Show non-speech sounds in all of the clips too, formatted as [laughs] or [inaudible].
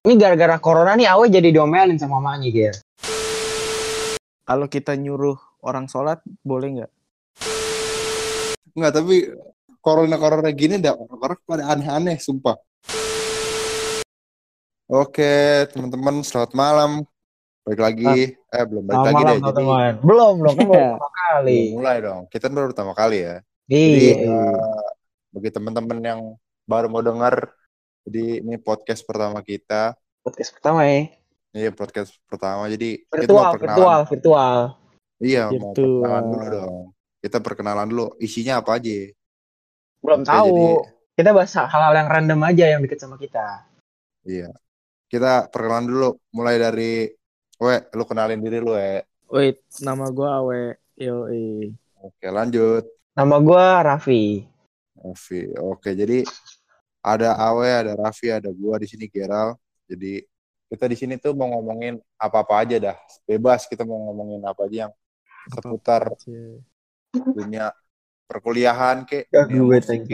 Ini gara-gara corona nih Awe jadi domelin sama mamanya Ger. Kalau kita nyuruh orang sholat boleh nggak? Enggak, tapi corona-corona gini dah orang-orang pada aneh-aneh, sumpah. Oke, teman-teman, selamat malam. Balik lagi. Eh, belum balik lagi deh. Jadi. Belum, belum kan baru Iya. pertama kali. belum mulai dong. Kita baru pertama kali ya. Jadi, Iya. eh, bagi teman-teman yang baru mau dengar, jadi ini podcast pertama kita. Podcast pertama ya. Iya, podcast pertama. Jadi, kita Virtual, mau perkenalan. virtual, virtual. Iya, mau Virtual. perkenalan dulu dong. Kita perkenalan dulu. Isinya apa aja? Belum Oke, tahu. jadi- Kita bahas hal-hal yang random aja yang deket sama kita. Iya. Kita perkenalan dulu. Mulai dari, we, lu kenalin diri lu, we. Wait, nama gua Awe. Yoi. Oke, lanjut. Nama gua Raffi. Raffi. Oke, jadi ada Awe, ada Raffi, ada gua di sini Geral. Jadi kita di sini tuh mau ngomongin apa-apa aja dah. Bebas kita mau ngomongin apa aja yang seputar dunia perkuliahan kek, Ya, dunia musik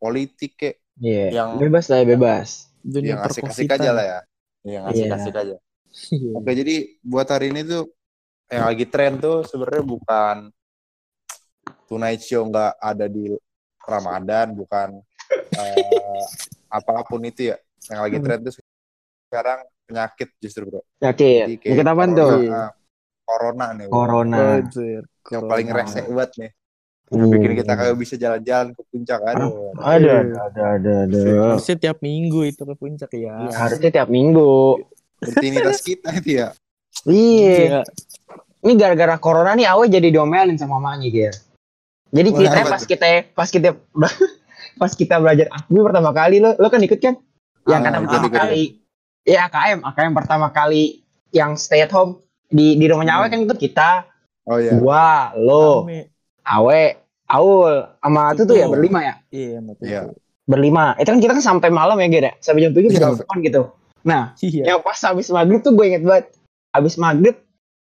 politik kek, Iya. Yang- Bebas lah ya, bebas. Dunia yang asik-asik aja lah ya. Yang asik-asik aja. Iya. Oke, jadi buat hari ini tuh yang lagi tren tuh sebenarnya bukan Tonight Show nggak ada di Ramadan, bukan eh, apa pun itu ya. Yang lagi tren tuh sekarang penyakit justru bro. Kayak Kita apaan corona, tuh? Corona nih. bro. Corona. Anjir, Yang paling resek banget nih. Yang bikin kita kagak bisa jalan-jalan ke puncak. Aduh. Ada, ada, ada, ada, ada. Harusnya tiap minggu itu ke puncak ya. Ya, harusnya tiap minggu. Rutinitas kita itu ya. Iya. Iya. Ini gara-gara corona nih Awe jadi domelin sama mamanya Ger. Jadi ceritanya pas kita pas kita [laughs] pas kita belajar akmi pertama kali lo lo kan ikut kan? Yang Ah, kata ikut, pertama ikut. kali. Iya AKM, AKM pertama kali yang stay at home di di rumahnya Awe Hmm. kan ikut kita, Oh iya. gua, lo. Awe, Aul, sama itu tuh ya berlima ya, Iya, betul. Iya. berlima. Itu kan kita kan sampai malam ya Ger ya, sampai jam tujuh Iya. bisa telepon gitu. Nah, Iya. yang pas habis maghrib tuh gue inget banget. Habis maghrib,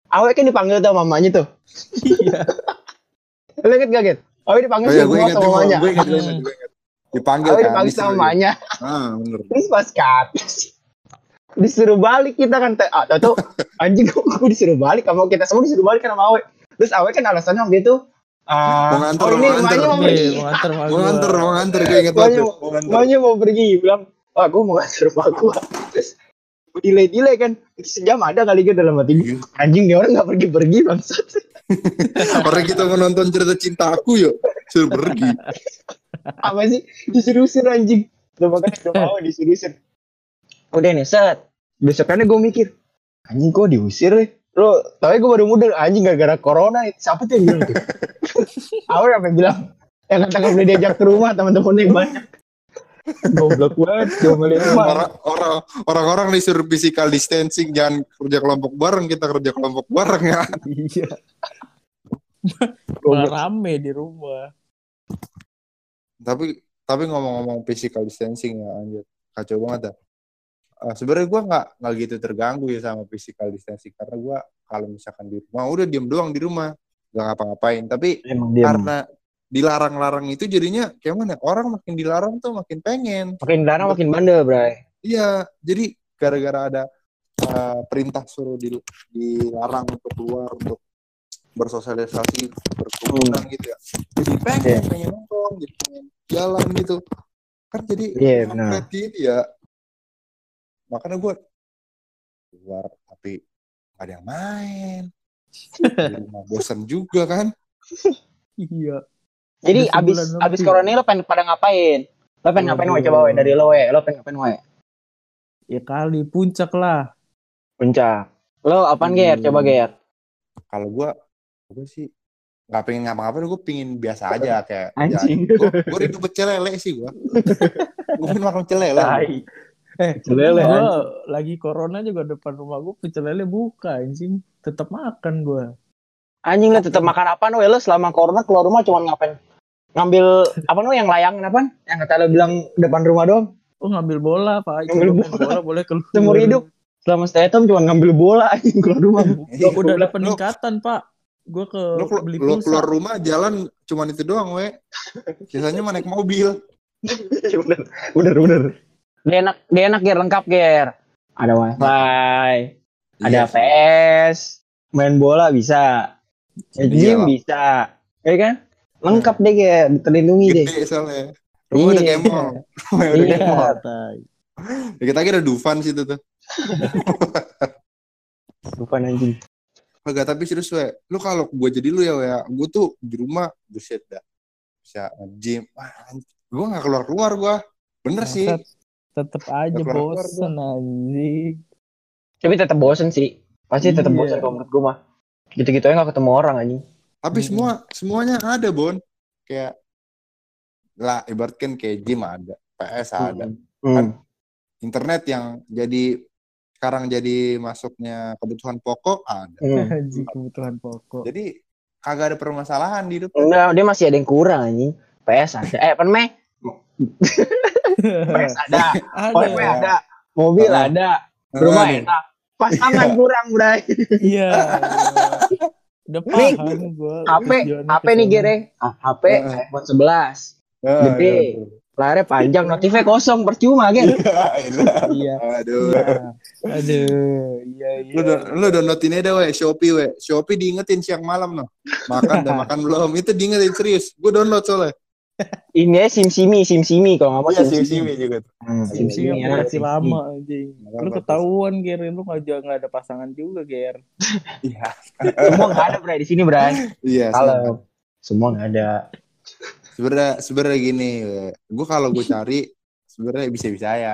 Awe kan dipanggil tuh sama mamanya tuh. Iya. [laughs] Lo inget gak, Get? Awe dipanggil Oh iya, gue sama mamanya. gue ingat, gue ingat, gue ingat. Dipanggil Awe kan. dipanggil sama mamanya. Ah, bener. Terus pas ke atas, disuruh balik kita kan. Ah, tau tuh, [laughs] anjing gue disuruh balik. Kamu kita semua disuruh balik kan sama Awe. Terus Awe kan alasannya waktu itu, ah, Mau nganter, oh ini mau nganter. mau pergi. mau nganter Mau nganter, mau nganter, gue inget banget. mau- pergi. Bilang, wah gue mau nganter rumah gue. Terus delay-delay kan. Sejam ada kali gue dalam hati gue. Iya. Anjing nih orang gak pergi-pergi bangsat. [laughs] Orang kita mau nonton cerita cinta aku yuk. Suruh pergi. apa sih? Disuruh usir anjing. Udah makanya udah mau disuruh usir udah nih set. Besokannya gue mikir anjing kok diusir ya? Lo tau gue baru muda anjing gara-gara corona siapa tuh yang bilang tuh awal apa yang bilang yang kata gak boleh diajak ke rumah teman-temannya banyak goblok banget goblok banget Orang orang orang-orang disuruh physical distancing, jangan kerja kelompok bareng, kita kerja kelompok bareng ya. Iya. Malah rame di rumah. Tapi tapi ngomong-ngomong physical distancing ya anjir, kacau banget dah. Eh, Sebenarnya gue nggak nggak gitu terganggu ya sama physical distancing karena gue kalau misalkan di rumah udah diem doang di rumah nggak ngapa-ngapain. Tapi emang karena dilarang-larang itu jadinya kayak mana? Orang makin dilarang tuh makin pengen. makin larang makin bandel bray Iya, jadi gara-gara ada uh, perintah suruh di, dilarang untuk keluar untuk bersosialisasi berkerumunan gitu ya. Jadi pengen, Iya. pengen nongkrong, jadi pengen jalan gitu. Kan jadi Iya, benar. kampret gitu ya. Makanya gue keluar tapi gak ada yang main. [laughs] Di rumah bosan juga kan. Iya. Jadi Udah abis abis corona ini lo pengen pada ngapain lo pengen ngapain we coba we dari lo we lo pengen ngapain we Ya kali puncak lah. puncak lo apaan Hmm. Ger coba Ger Kalau gue, gue sih nggak pengen ngapa-ngapain, gue pingin biasa aja kayak Anjing. Gue rindu pecel lele sih gue. gue pengen makan pecel lele. Eh, Lele, gua lagi corona juga depan rumah gua pecel lele buka anjing. Tetap makan gua. Anjing lah tetap makan apa lo selama corona keluar rumah cuma ngapain? Ngambil apa lo yang layangin apa? Yang kata lo bilang depan rumah doang. Oh ngambil bola Pak. Ngambil main bola boleh keluar. Seumur hidup selama stay at home cuma ngambil bola anjing keluar rumah. Iya, Udah ada peningkatan Pak. Gua ke Lu, kelu- beli pulsa. keluar rumah jalan cuman itu doang, we. Sisanya mah naik mobil. bener, bener, bener. Dia enak, dia enak Ger, lengkap Ger. Ada wifi, ada Iya, PS, main bola bisa, ya, Iya gym bisa, ya kan? Lengkap deh Ger, terlindungi deh. Gede soalnya. Rumah udah Iya. kayak mall. Rumah udah Iya. kayak mall. Tai. Dikit lagi ada Dufan situ tuh. [laughs] Bukan anjing. Enggak, tapi serius we. Lu kalau gue jadi lu ya, we, ya. Gue tuh di rumah buset dah. Bisa gym. Gue gak keluar-keluar gue. Bener sih. Bangsat. Tetep aja bosen anjing. Tapi tetap bosen sih. Pasti tetap Iya. bosen kalau menurut gue mah. Gitu-gitu aja gak ketemu orang anjing. Tapi Hmm. semua semuanya ada, Bon. Kayak lah ibaratkan kayak gym ada, PS ada. Hmm. Internet yang jadi sekarang jadi masuknya kebutuhan pokok ada. Hmm. [laughs] Kebutuhan pokok. Jadi kagak ada permasalahan di hidup. Enggak, dia masih ada yang kurang anjing. PS ada. Eh, apa namanya? PS [laughs] ada. Ada. OP ada. Mobil ada. Rumah enak. Pasangan kurang, Bray. Iya. [laughs] Udah Nih, paham gua. HP, HP nih. Gere. Ah, HP Ah. iPhone 11. Ah, Gede. iya, Layarnya panjang, notifnya kosong, percuma kan? [laughs] Iya. Aduh. Aduh, iya iya. Lu, lu downloadin aja we, Shopee we. Shopee diingetin siang malam no. Makan udah [laughs] makan belum. Itu diingetin serius. Gue download soalnya. Ini ya SimSimi, SimSimi kalau nggak mau Iya, SimSimi. juga tuh. Hmm, Sim SimSimi sih enak, aplikasi SimSimi. lama anjing. Makanya Lu ketahuan Ger, lu nggak juga nggak ada pasangan juga Ger. Iya. [laughs] Semua nggak ada, Bray, di sini, Bray. Iya. Kalau semua nggak ada. Sebenarnya sebenarnya gini, gue kalau gue cari sebenarnya bisa-bisa ya.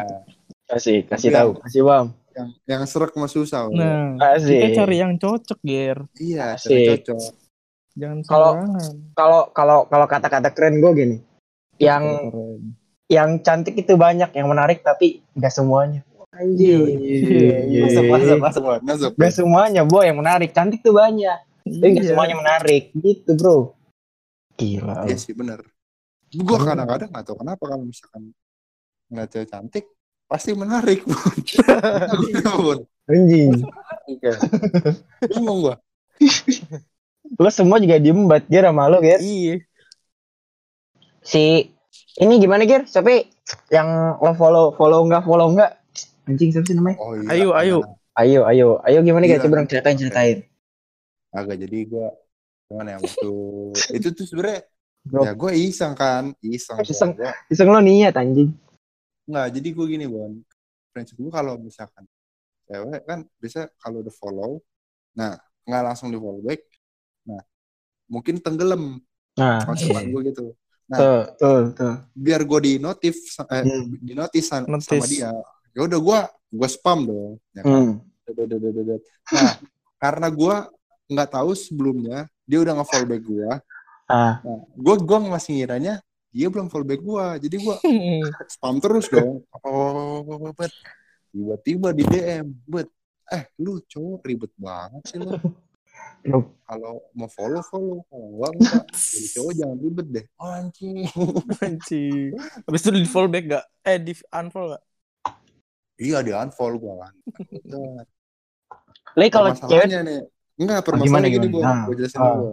Kasih, kasih Tapi tahu, kasih Bang. Yang yang serak mah susah. Nah, kita cari yang cocok Ger. Iya, cari cocok. Jangan Kalau-. Kalau kalau kalau kata-kata keren gue gini. Yang Keren. yang cantik itu banyak, yang menarik tapi nggak semuanya. Anjir. Iya, iya. Masuk, masuk, masuk, masuk. Gak semuanya, boy, yang menarik. Cantik tuh banyak. Tapi gak Iya. semuanya menarik. Gitu, bro. Gila. Iya sih benar. Gue kadang-kadang nggak tahu kenapa kalau misalkan nggak cewek cantik pasti menarik. Bun. [laughs] Anjing. Oke. Bingung gue. [laughs] Lo semua juga diem banget, Ger, sama lo, Ger. Iya. Si, ini gimana, Ger? Tapi yang lo follow, follow nggak, follow nggak? Anjing, siapa sih namanya? Oh iya. Ayo, ayo. Ayo, ayo. Ayo gimana, Ger? Iya. Coba dong ceritain, ceritain. Agak jadi gue gimana ya waktu [laughs] itu tuh sebenarnya Bro. ya gue iseng kan iseng Iseng. Gua- Iseng lo niat, anjing. Nggak, jadi gue gini, Bon. Prinsip gue kalau misalkan cewek kan bisa kalau udah follow, nah nggak langsung di follow back, mungkin tenggelam Nah, konsepan gue gitu. Nah, tuh, tuh, tuh. biar gue di notif, eh, Hmm. di notis sama, Notis. sama dia, ya udah gue gue spam dong. Ya kan? Hmm. Nah, [laughs] karena gue nggak tahu sebelumnya dia udah nge-follow back gue, Ah, nah, gue gue masih ngiranya dia belum follow back gue, jadi gue [laughs] spam terus dong. Oh, bet. Tiba-tiba di DM, bet. Eh, lu cowok ribet banget sih lu. [laughs] Kalau mau follow follow, kalau enggak [laughs] enggak. Jadi cowok jangan ribet deh. Oh, anjing. [laughs] Anjing. Habis itu di follow back gak? Eh di unfollow gak? iya di unfollow gue kan. [laughs] Lagi kalau cewek Permasalahannya nih, enggak gimana, permasalahannya gini Nah, gue jelasin ah. dulu.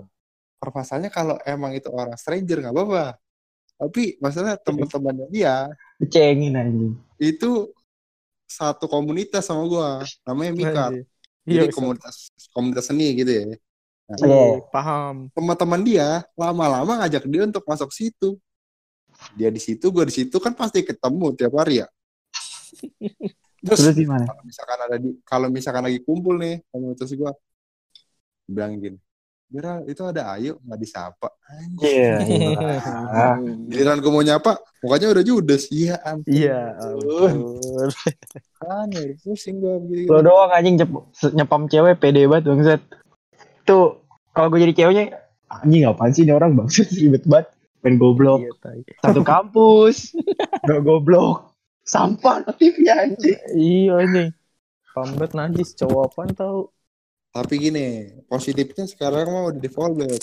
Permasalahannya kalau emang itu orang stranger nggak apa-apa. Tapi masalah teman-temannya dia cengin anjing. itu satu komunitas sama gua, namanya Mika. Iya, Jadi bisa. komunitas komunitas seni gitu ya. Nah, Iya. Iya, paham. teman-teman dia lama-lama ngajak dia untuk masuk situ. Dia di situ, gue di situ kan pasti ketemu tiap hari ya. [laughs] Terus Terus gimana? kalau misalkan ada di kalau misalkan lagi kumpul nih komunitas gue bilang gini, Bira itu ada Ayu nggak disapa. [laughs] Iya. Ah. Giliran gue mau nyapa, mukanya udah judes. Iya ampun. Iya. Ampun. Kan ya, pusing gue begini. Lo doang anjing nyep- nyepam cewek pede banget bangsat. Tuh, kalau gue jadi ceweknya anjing apaan sih ini orang bangsat [laughs] ribet banget. Main goblok. Iya. Satu [laughs] kampus. Gak goblok. Sampah notifnya anjing. Iya anjing. Pambet najis cowok apaan tau. Tapi gini, positifnya sekarang mah udah di follow back.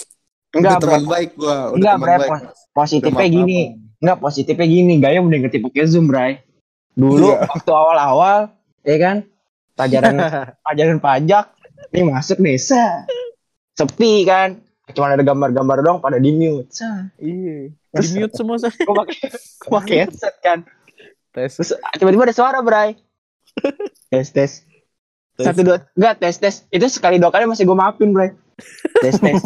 Enggak, udah teman baik gua, udah Enggak, teman baik. Positifnya Udah gini. Enggak, positifnya gini. Gaya udah ngerti pakai Zoom, Bray. Dulu Iya. waktu awal-awal, ya kan? Pelajaran [laughs] pelajaran pajak, nih masuk desa. Sepi kan? Cuma ada gambar-gambar doang pada di mute. Iya. Di mute semua saya. Gue pakai pakai headset kan. tes. Terus tiba-tiba ada suara, Bray. [laughs] tes, tes. Tes. Satu, dua, enggak, tes, tes. Itu sekali dua kali masih gue maafin, Bray. Tes, tes.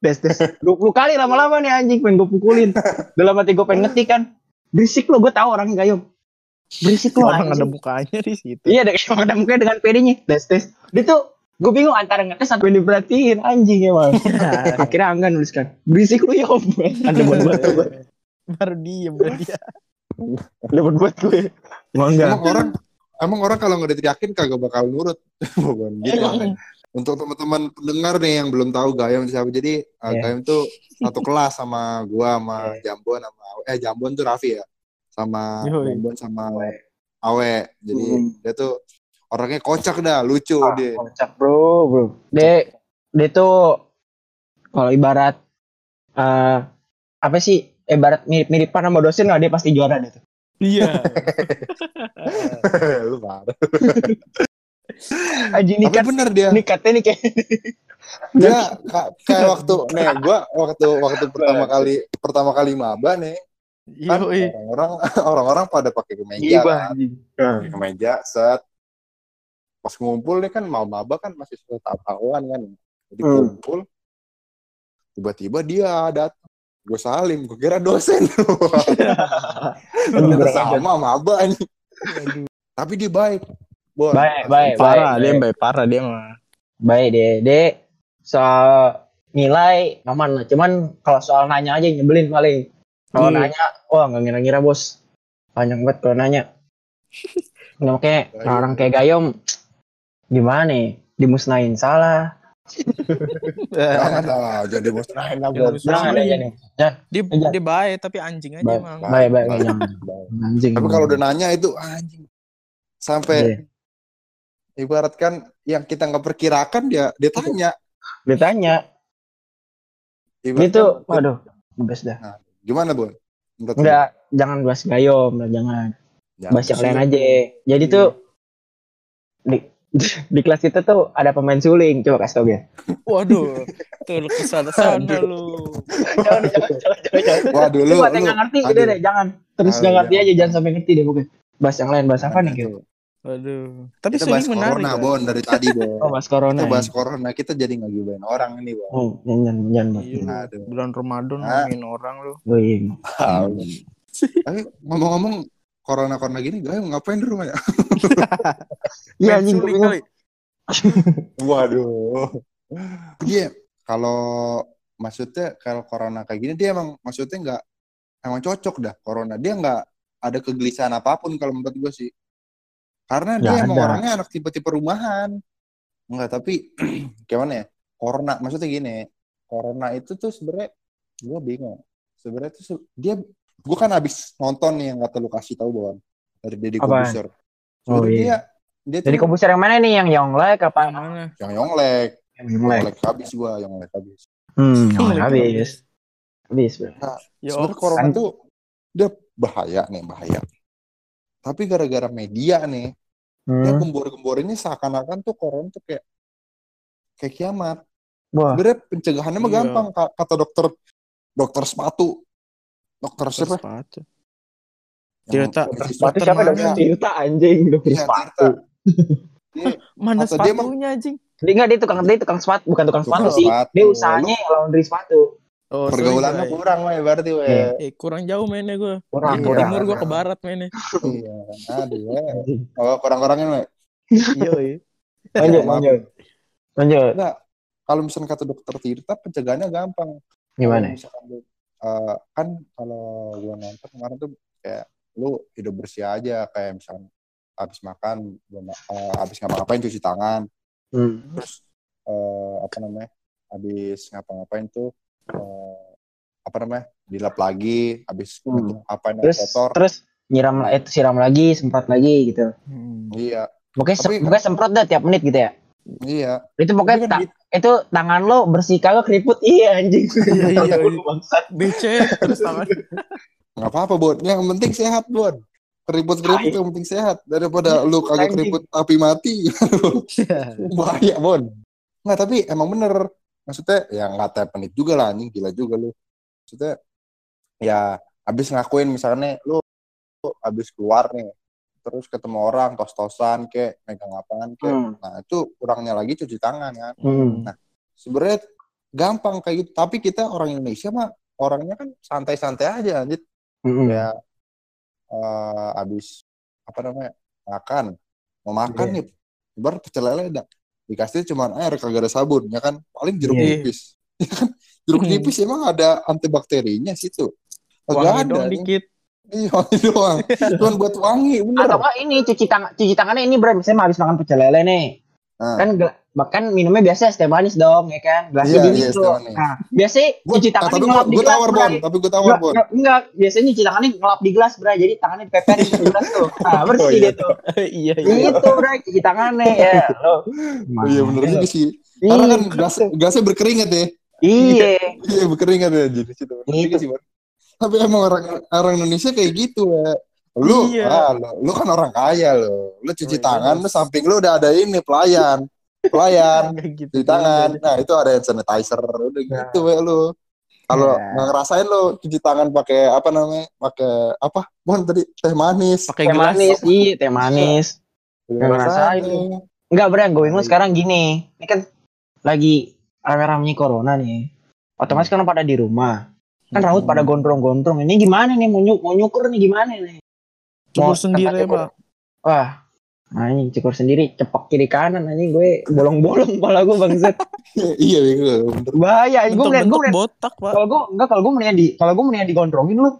tes, tes. Dua puluh kali lama-lama nih anjing pengen gue pukulin. Dalam hati gue pengen ngetik kan. Berisik lo, gue tahu orangnya gayung. Berisik lo, Orang ada mukanya di situ. Iya, ada emang ada mukanya dengan pedenya. Tes, tes. Dia tuh, gue bingung antara ngetes atau diperhatiin anjing emang. [laughs] Akhirnya Angga nuliskan, berisik lu ya om. Ada buat buat gue. Baru diem dia. Ada buat buat gue. Emang enggak. Emang orang emang orang kalau nggak diteriakin kagak bakal nurut. [laughs] Bukan gitu. Emang. Untuk teman-teman pendengar nih yang belum tahu Gayam siapa. Jadi uh, Iya. Gayam tuh satu kelas sama gua sama Jambon sama eh Jambon tuh Raffi ya. Sama Yoi. Jambon sama Awe. Jadi Hmm. dia tuh orangnya kocak dah, lucu Ah, dia. kocak bro, bro. Dia, dia tuh kalau ibarat eh apa sih? Ibarat mirip-miripan sama dosen lah, dia pasti juara deh tuh. Iya. [laughs] Lu parah. Anjing Tapi nikat, bener dia. nikatnya nih kayak Dia ka- kayak waktu nih gua waktu waktu pertama kali pertama kali maba nih kan orang-orang orang-orang pada pakai kemeja gila kan. kemeja set pas ngumpul nih kan mau maba kan masih suka tahuan kan jadi Hmm. kumpul tiba-tiba dia datang gue salim gue kira dosen [laughs] ternyata sama maba nih tapi dia baik Bon. Baik, baik, Parah, baik, dia baik. baik parah dia mah. Baik deh, deh. Soal nilai aman lah. Cuman kalau soal nanya aja yang nyebelin paling. Kalau Iya. nanya, wah nggak ngira-ngira bos. Banyak banget kalau nanya. [laughs] Nggak kayak orang kayak Gayom, gimana nih? Dimusnahin salah. Jangan lah jadi bos lain lah Jangan bos. Jangan nih. Jangan. Dia Jangan. dia baik tapi anjing aja Baik. emang. Baik, baik, jangan. Anjing. tapi kalau udah nanya itu anjing sampai Iya. ibaratkan yang kita nggak perkirakan dia dia tanya ditanya, Ibaratkan, itu, waduh, bebas dah. gimana bu? Enggak, jangan bahas Gayom, lah, jangan. Ya, bahas yang lain aja. Jadi Iya. tuh di di kelas kita tuh ada pemain suling, coba kasih tau gue. Waduh, tuh lu ke sana sana lu. jangan, jangan, jangan, jangan, waduh Lu lu buat yang ngerti, aduh. udah deh, jangan. Terus nggak ngerti jangan. aja, jangan sampai ngerti deh pokoknya. Bahas yang lain, bahas apa nih gitu. Waduh. Tapi kita bahas menarik. corona kan? bon dari tadi bon Oh, bahas corona. kita bahas ya. corona kita jadi nggak gibain orang ini bon jangan, jangan, jangan. Bang. Iya, bulan Ramadan Ah. ngomongin orang lu. Oh, iya. [laughs] tapi ngomong-ngomong corona corona gini gue ngapain di rumah ya [laughs] Iya anjing, kali. [laughs] waduh. Dia kalau maksudnya kalau corona kayak gini dia emang maksudnya nggak emang cocok dah corona. Dia nggak ada kegelisahan apa pun kalau menurut gue sih. Karena dia Nggak emang ada. orangnya anak tipe-tipe rumahan. Enggak tapi [clears throat] gimana ya corona maksudnya gini corona itu tuh sebenarnya gue bingung. Sebenarnya tuh dia gue kan habis nonton nih yang kata lu kasih tahu bahwa dari Deddy? Corbuzier Oh, iya. dia dia komputer yang mana nih? Yang Yonglek apa? Yang mana? yang Yonglek Yang Yonglek. Habis gua Yonglek habis Hmm, Yonglek Yonglek habis. Habis, bro. Ya, sebenarnya corona tuh dia bahaya nih bahaya tapi gara-gara media nih dia Hmm. gembor-gembor ini seakan-akan tuh corona tuh kayak kayak kiamat Wah, sebenarnya pencegahannya mah Iya. gampang Ka- kata dokter dokter sepatu dokter siapa sepatu. Yang- Tirta. sepatu siapa dokter Tirta anjing, dokter Iya, sepatu. [laughs] [laughs] Mana sepatunya anjing? Dia enggak dia tukang dia tukang sepatu, bukan tukang sepatu sih. Dia usahanya laundry sepatu. Oh, pergaulannya Bray. kurang weh berarti weh Iya. Eh, kurang jauh mainnya gue. Kurang, Ke kurang. timur gue ke barat mainnya. [laughs] iya aduh weh oh kurang-kurangnya weh Yoi. Lanjut, lanjut. Lanjut. Enggak, kalau misalnya kata dokter Tirta pencegahannya gampang Gimana? Kalau misalkan lu, eh, kan kalau gua nonton kemarin tuh kayak lu hidup bersih aja kayak misalkan habis makan belum eh, habis ngapa-ngapain cuci tangan Hmm. terus eh, apa namanya habis ngapa-ngapain tuh eh, apa namanya dilap lagi habis Hmm. apa yang Terus kotor terus nyiram itu siram lagi, semprot lagi gitu. Hmm. iya Pokoknya, se- pokoknya semprot dah tiap menit gitu ya. Iya. Itu Tapi pokoknya kan ta- gitu. itu tangan lo bersih kagak keriput iya anjing. Iya, iya, iya. Bangsat. Becek terus tangan. nggak apa-apa bon yang penting sehat bon keriput keriput yang penting sehat. Daripada lu kagak keriput api mati. Bahaya bon nggak tapi emang bener. Maksudnya ya nggak tiap menit juga lah anjing. Gila juga lu. Maksudnya ya abis ngakuin misalnya lu habis keluar nih terus ketemu orang tos-tosan kayak megang apaan kayak Hmm. nah itu kurangnya lagi cuci tangan kan Hmm. sebenarnya gampang kayak gitu tapi kita orang Indonesia mah orangnya kan santai-santai aja anjir Hmm. kayak eh abis apa namanya makan mau makan Iya. nih bar pecel lele dah dikasih cuma air kagak ada sabun ya kan paling jeruk Iya. nipis [laughs] Ya kan? jeruk Hmm. nipis emang ada antibakterinya situ kagak ada dong dikit. Iya wangi doang cuma buat wangi bener Atau enggak ini cuci tangan cuci tangannya ini bro misalnya habis makan pecel lele nih. Nah. Kan bahkan minumnya biasa es teh manis dong ya kan. Gelasnya Iya, gini iya, es teh tuh. Nah, biasanya Gua- cuci tangannya tapi ngelap di gue gelas. tawar Bray. bon tapi gue tawar bon enggak, enggak, biasanya cuci tangannya ngelap di gelas, Bray. Jadi tangannya dipeperin ke gelas tuh. [laughs] Nah, bersih Oh, iya. tuh. [laughs] iya iya. Itu, Bray, cuci tangannya ya. Lo. Oh, iya bener juga sih karena kan gas gasnya berkeringat ya Iya. [laughs] iya berkeringat ya jadi Itu. juga sih. Tapi emang orang orang Indonesia kayak gitu ya lu Iya. ah, lu, lu kan orang kaya lo lu cuci Oh, iya, tangan lu samping lu udah ada ini pelayan pelayan [laughs] gitu. cuci tangan nah itu ada hand sanitizer udah gitu ya lu kalau Nah. nggak ngerasain lu cuci tangan pakai apa namanya pakai apa bon tadi teh manis Pakai Teh manis, iya, teh manis. Nggak ngerasain lu. Enggak, Bray, gue bingung sekarang gini. Ini kan lagi rame-ramenya corona nih. Otomatis kan pada di rumah. Kan Hmm. rambut pada gondrong-gondrong. Ini gimana nih mau, nyuk mau nyukur nih gimana nih? Cukur Mau sendiri tempat pak. Wah, anjing cukur sendiri cepek kiri kanan anjing gue bolong-bolong kepala gue bangsat. [laughs] iya iya bener Bahaya, gue mendingan gue botak pak. kalau gue enggak kalau gue mendingan di kalau gue mendingan digondrongin lu.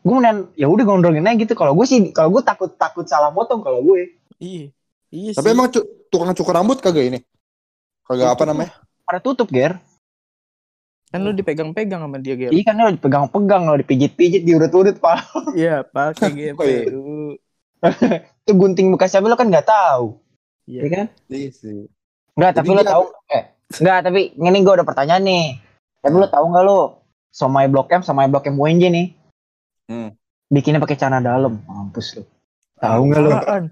Gue mendingan ya udah gondrongin aja gitu. Kalau gue sih kalau gue takut takut salah potong kalau gue. Iya. Iya tapi sih. emang cu- tukang cukur rambut kagak ini kagak apa Tutup namanya Pada tutup, Ger. Kan lu dipegang-pegang sama dia Ger. Iya kan lo dipegang-pegang, lo dipijit-pijit, diurut-urut, Pak. Iya pakai [laughs] Oh, iya. GPU. Itu gunting bekas siapa lo kan nggak tahu. Iya. Iya kan? iya sih Enggak, tapi dia- tahu eh enggak, tapi ini gue ada pertanyaan nih. Tapi lo tahu nggak lo Somai Blok M sama Blok M UNJ nih Hmm. bikinnya pakai celana dalam. Mampus lo. Tahu nggak lo? Apaan?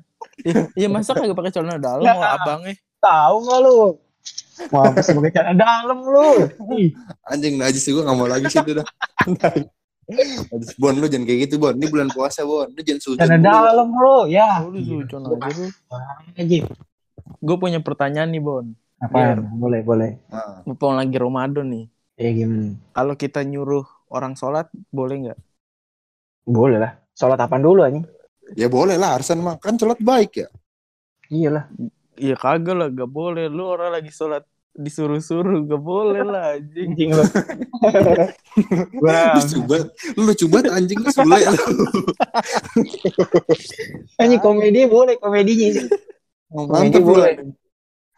Iya, iya masa kagak pakai celana dalam mau abangnya. Tahu nggak lo? Mampus pakai celana dalam lo. Ih, anjing najis gue gak mau lagi sih itu dah [laughs] najis bon lu jangan kayak gitu bon ini bulan puasa bon lu jangan sujud dulu. dalam lo, ya. Oh, lu sujon aja lu. Gue punya pertanyaan nih Bon. Apaan? Boleh, boleh. Nah, Mumpung lagi Ramadan nih. Ya gimana? Kalau kita nyuruh orang sholat boleh nggak? Boleh lah. Sholat apaan dulu anjing? ya boleh lah Arsan mah kan sholat baik ya Iyalah. Iya kagak lah, gak boleh. Lu orang lagi sholat disuruh-suruh, gak boleh lah anjing. Anjing lo. [laughs] Bang. lu coba lu coba anjing lu sule. [laughs] Anjing komedi boleh komedinya sih. lu boleh.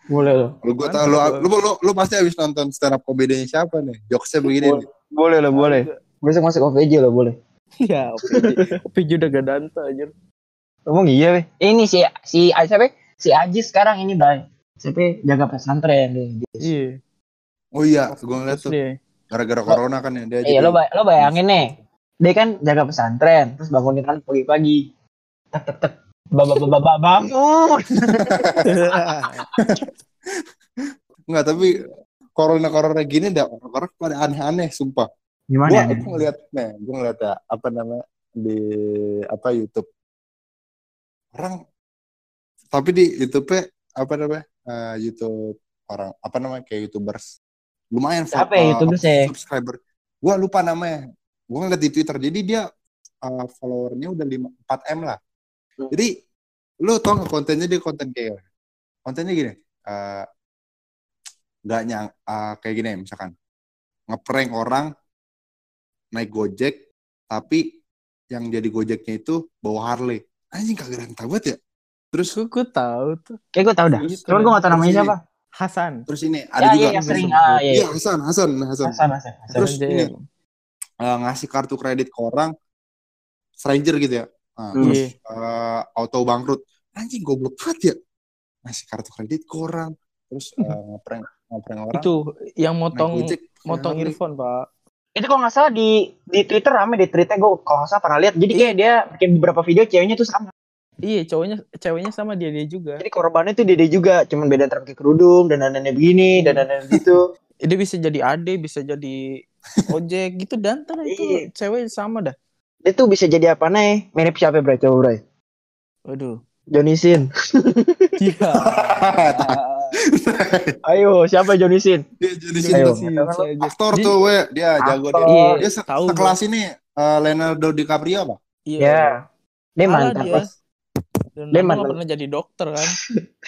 Boleh lo. lu gua tahu lu, lu, lu, lu pasti habis nonton stand up komedinya siapa nih jokesnya begini nih. Boleh lo, boleh. Besok masuk OVJ lo boleh. Ya, OPJ. OPJ udah gak danta aja. Ngomong iya weh. Ini si si siapa? Si Ajis sekarang ini Bray. Siapa jaga pesantren dia. Iya. oh iya gua ngeliat tuh Iya. gara-gara corona kan ya dia Iya jadi lo, bay- lo bayangin nih. Dia kan jaga pesantren, terus bangunin kan pagi-pagi. Tek tek tek. Baba baba baba bangun. [laughs] Enggak, tapi corona-corona gini dah orang pada aneh-aneh sumpah. Gimana Gua ya? ngeliat nih, gua ngeliat ya apa namanya di apa YouTube. Orang tapi di YouTube apa namanya? Eh, YouTube orang apa namanya kayak YouTubers. Lumayan Siapa ya eh, YouTubers ya? subscriber. Gua lupa namanya. Gua ngeliat di Twitter. Jadi dia eh, followernya udah 5 4 M lah. Hmm. Jadi lu tau nggak kontennya dia konten kayak kontennya gini nggak nyang eh, kayak gini misalkan ngeprank orang naik gojek tapi yang jadi gojeknya itu bawa Harley anjing kagak tahu banget ya terus Gue gue tahu tuh. Kayak gue tau dah. Gitu. Cuman gue gak tau namanya Terus siapa. Hasan. terus ini Ya, ada juga iya, yang sering. Ah, iya. iya Hasan Hasan Hasan Hasan, Hasan. Hasan. Terus Hasan ini, eh, ngasih kartu kredit ke orang stranger gitu ya Nah, Hmm. terus Iya. eh, auto bangkrut anjing goblok banget ya ngasih kartu kredit ke orang terus eh, ngeprank ngeprank orang Itu yang motong motong earphone, Pak. Itu kalau nggak salah di di Twitter rame di tweetnya gue kalau nggak salah pernah lihat. Jadi kayak dia bikin beberapa video ceweknya tuh sama. Iya, cowoknya ceweknya sama dia dia juga. Jadi korbannya tuh dede juga, cuman beda antara pakai kerudung dan dandannya begini dan dandannya gitu. [laughs] Dia bisa jadi ade, bisa jadi ojek gitu dan ntar itu Iya. cewek sama dah. dia tuh bisa jadi apa nih? Mirip siapa Bray? Coba Bray. Waduh. Johnny Sin. [laughs] Iya. [laughs] Ayo, siapa Johnny Sin? dia Ayo. sini Iya, aktor Dia- tuh we dia jago dia. Iya, dia se- sekelas ini eh, Leonardo DiCaprio apa Iya. Ya. Dia mantap. dia. Dan Dia mantan. pernah jadi dokter kan.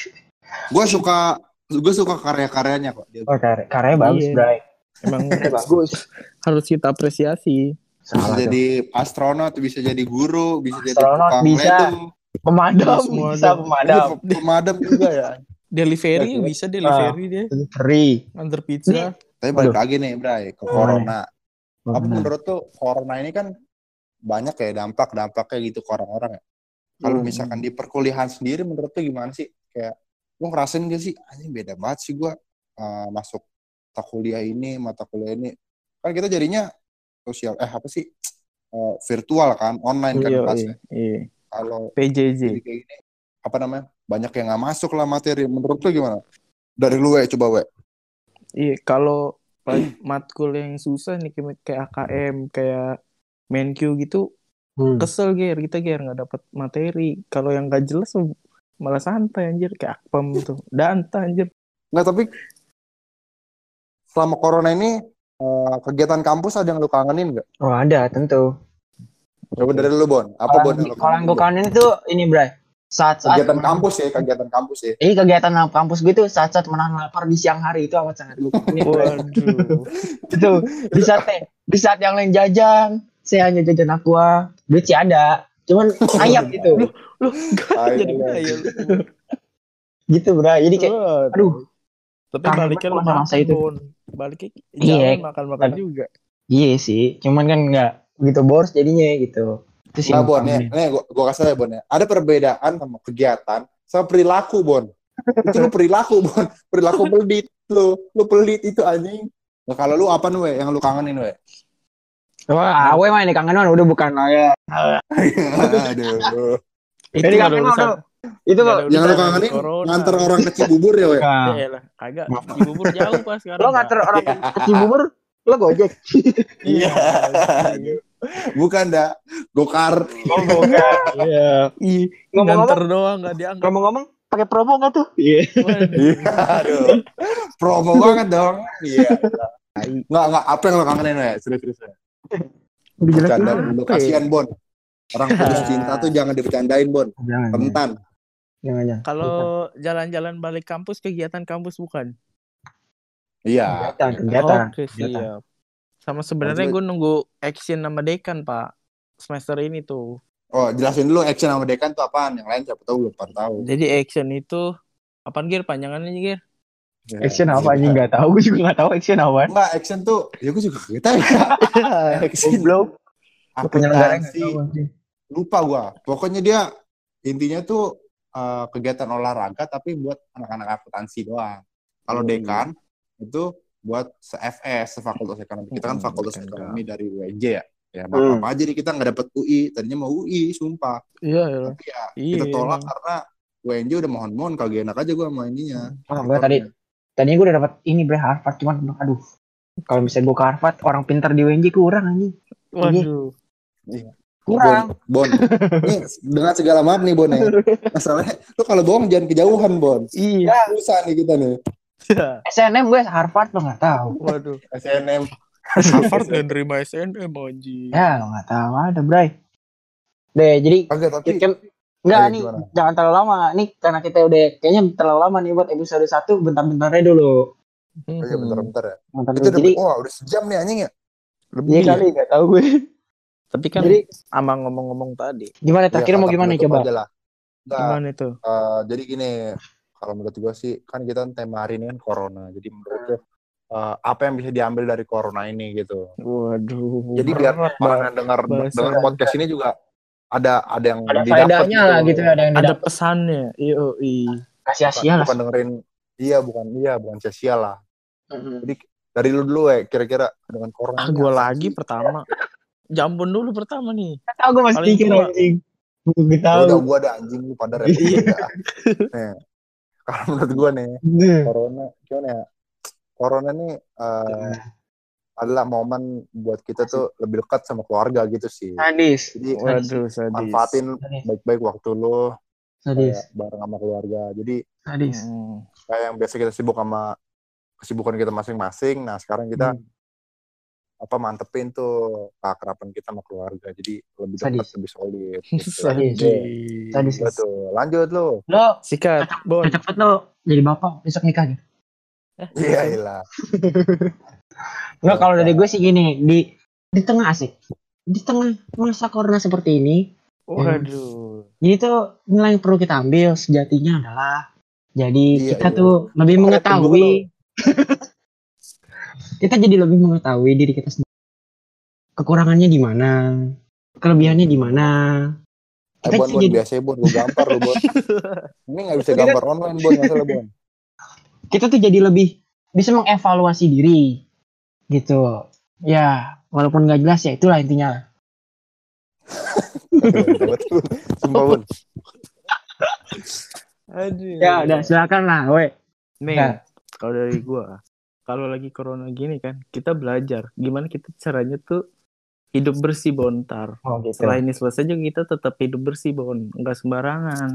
[laughs] gue suka gue suka karya-karyanya kok dia Oh, karya, karyanya bagus, Iya. Bray. Emang [laughs] bagus. harus kita apresiasi. bisa Salah dong. jadi astronot bisa jadi guru bisa jadi Astronot tukang bisa. ledeng Pemadam, Semua bisa ada. pemadam. Iya, pe- pemadam juga ya [laughs] Delivery bisa delivery dia. Free. Antar pizza. Nih. tapi balik Waduh. lagi nih Bray ke Oh, corona apa menurut tuh corona ini kan banyak ya dampak dampaknya gitu ke orang-orang ya kalau Hmm. misalkan di perkuliahan sendiri menurut tuh gimana sih kayak lu ngerasain gak sih anjing beda banget sih gua eh, masuk mata kuliah ini mata kuliah ini kan kita jadinya sosial eh apa sih Eh, virtual kan online kan Iya, kelasnya iya, iya. kalau PJJ. kayak gini apa namanya banyak yang nggak masuk lah materi menurut lu gimana dari lu we coba we Iya, kalau [clears throat] matkul yang susah nih kayak AKM, kayak MenQ gitu, Hmm. kesel ger kita ger nggak dapat materi. Kalau yang gak jelas tuh malah santai anjir kayak akpam tuh. Danta anjir. nggak tapi selama corona ini eh, kegiatan kampus ada yang lu kangenin nggak Oh, ada tentu. coba dari lu bon apa bon Kalau yang gue kangenin, itu ini, Bray. Saat-saat kegiatan kampus ya kegiatan kampus ya Ini kegiatan kampus gue tuh saat-saat menahan lapar di siang hari itu amat sangat gue. Waduh. itu di saat di saat yang lain jajan, saya hanya jajan aqua, duit sih ada, cuman [laughs] ayam gitu, Lu gak jadi lu. gitu Bray. Jadi kayak aduh. Tapi baliknya lu makan masa itu. Baliknya Iya. jalan makan-makan Aduh. juga. iya sih, cuman kan nggak begitu boros jadinya gitu. Itu sih nah bon ya nih gua, gua kasih tau ya bon ya ada perbedaan sama kegiatan sama perilaku bon itu lu perilaku bon perilaku pelit lu lu pelit itu anjing nah, kalau lu apa nih we yang lu kangenin we Wah, awe mah ini kangenan udah bukan ya. aduh Itu kangen urusan. tuh. Itu kok yang lu kangenin nganter orang ke Cibubur ya we Nah, Ya lah, kagak. Maaf. Di bubur jauh pas sekarang. lo nganter orang ke Cibubur, lo gojek. Iya. bukan dah gokar Oh. Iya. Ngomong-ngomong, nganter doang nggak dianggap. ngomong-ngomong pakai promo nggak tuh? Iya. Waduh. aduh promo banget dong iya nggak nggak apa yang lo kangenin we serius serius we. Bercanda dulu ya? kasihan bon orang [laughs] putus cinta tuh jangan dibercandain bon Jangan, rentan jangan, jangan. Kalau jalan-jalan balik kampus kegiatan kampus bukan? iya Kegiatan, kegiatan. Oke, Kegiatan. siap. Sama sebenarnya gue nunggu action sama dekan, Pak. Semester ini tuh. oh jelasin dulu action sama dekan tuh apaan yang lain siapa tahu belum pada tahu Jadi action itu apaan Gir? Panjangannya Gir? Action apa anjing nggak tahu, gue juga nggak tahu action apa. Enggak, action tuh, ya gue juga gak tahu ya. [laughs] [laughs] action, nggak akuntansi, lupa gua. Pokoknya dia intinya tuh eh, kegiatan olahraga tapi buat anak-anak akuntansi doang. Kalau Hmm. dekan itu buat se-FS, se-fakultas ekonomi. Kita kan Hmm, fakultas ekonomi dari UNJ ya. Ya, Hmm. maaf apa aja nih kita nggak dapet UI, tadinya mau UI, sumpah. Iya, iya. Tapi ya Iya, kita tolak karena UNJ udah mohon-mohon kagak enak aja gua sama ininya. Oh, gue tadi tadinya gue udah dapat ini bre Harvard cuman aduh kalau misalnya gue ke Harvard orang pintar di UNJ kurang anjing Waduh. kurang Bon, Bon. Nih, dengan segala maaf nih Bon ya. Masalahnya lu kalau bohong jangan kejauhan Bon. Iya. Susah nih kita nih. SNM gue Harvard lo nggak tahu Waduh. SNM. Harvard gak nerima SNM anjing. ya lo nggak tahu ada Bray deh jadi Oke, tapi kita Enggak nih, gimana? jangan terlalu lama. Nih karena kita udah kayaknya terlalu lama nih buat episode 1 bentar-bentarnya dulu. Oh, iya bentar-bentar ya. Bentar Itu udah, Jadi wah udah sejam nih anjing ya. Lebih. iya kali nggak tahu gue. Tapi kan Jadi ama ngomong-ngomong tadi. gimana terakhir Iya, mau gimana coba? Nggak, Gimana itu? eh, jadi gini, kalau menurut gua sih kan kita tema hari ini kan corona. Jadi menurut gua eh, apa yang bisa diambil dari corona ini gitu. Waduh. Jadi biar orang dengar dengar podcast ini juga ada ada yang Ada didapat faedahnya lah gitu ya, ada yang ada didapat. pesannya. Iya, iya. Sia-sia lah. bukan dengerin iya bukan iya bukan sia-sia lah. Mm-mm. Dari lu dulu ya kira-kira dengan corona. Ah, gue lagi pertama. Jambon dulu pertama nih. Tahu gue masih pikir anjing. Gue Ya tahu. udah gua ada anjing lu pada repot Iya. [laughs] ya. Kalau menurut gua nih Nih. corona gimana ya corona nih eh, adalah momen buat kita tuh lebih dekat sama keluarga gitu sih. Sadis. Jadi Waduh, sadis. manfaatin baik-baik waktu lo Sadis. bareng sama keluarga. Jadi Sadis. Hmm. kayak yang biasa kita sibuk sama kesibukan kita masing-masing. Nah sekarang kita Hmm. apa mantepin tuh keakraban kita sama keluarga. Jadi lebih dekat, Sadis. lebih solid. [laughs] Gitu. Sadis. Sadis. Betul. Lanjut lo. Lo Sikat, Bon. cepet lo jadi bapak besok nikah gitu. Iya ilah. [laughs] Enggak kalau dari gue sih gini, di di tengah asik. Di tengah masa corona seperti ini, Waduh. jadi tuh nilai yang perlu kita ambil sejatinya adalah jadi Iya, kita iya. tuh lebih mengetahui [laughs] kita jadi lebih mengetahui diri kita sendiri. Kekurangannya di mana, kelebihannya di mana. Eh, Kita Bon, Bon, jadi biasa ya, Bon, gue gampar lo, Bon. [laughs] Ini gak bisa gambar online, Bon, masalah, Bon. kita tuh jadi lebih bisa mengevaluasi diri gitu. Ya, walaupun nggak jelas ya itulah intinya. [laughs] Sumpah. Aduh. Ya, udah silakan lah, we. Nih, Nah. kalau dari gua, kalau lagi corona gini kan, kita belajar gimana kita caranya tuh hidup bersih bontar. Oh gitu. Setelah ini selesai juga kita tetap hidup bersih bon, nggak sembarangan.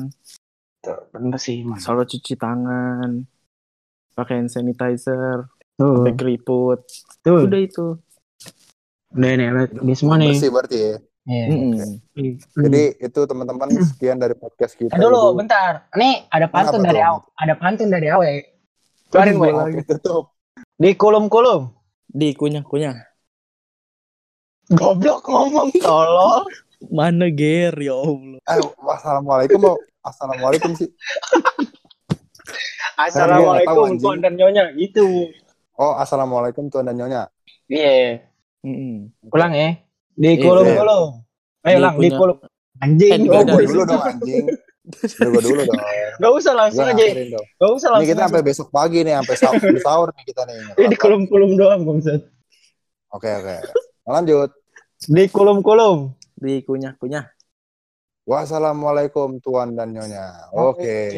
Bener sih, mas. Selalu cuci tangan, pakai hand sanitizer, Tuh, pakai keriput, tuh. udah itu. Udah nih, udah semua nih. Bersih berarti ya. Iya. Mm-mm. Hmm. Jadi itu teman-teman sekian dari podcast kita. Eh, dulu, Ibu. bentar. Nih ada pantun Kenapa dari tuh? aw, ada pantun dari awe. Keluarin Aduh, gue. Oke, tutup. Di kolom-kolom. Di kunyah-kunyah. Goblok ngomong [laughs] tolol. Mana ger ya Allah. Eh, wassalamualaikum, mau assalamualaikum sih. [laughs] Assalamualaikum dan nyonya gitu. Oh, assalamualaikum tuan dan nyonya. Iya. Mm-mm. Ulang ya. Di Iya. kolom-kolom. Ayo Di ulang di kolom. Anjing. Oh, gue dulu dong anjing. Gue dulu dong. Gak usah langsung aja. dong. Gak usah Ini langsung. kita sampai besok pagi nih, sampai sahur, sahur nih kita nih. Ini [laughs] di kolom-kolom doang, Bangsat. Oke, oke. Lanjut. Di kolom-kolom. Di kunyah-kunyah. Wassalamualaikum tuan dan nyonya. Oke.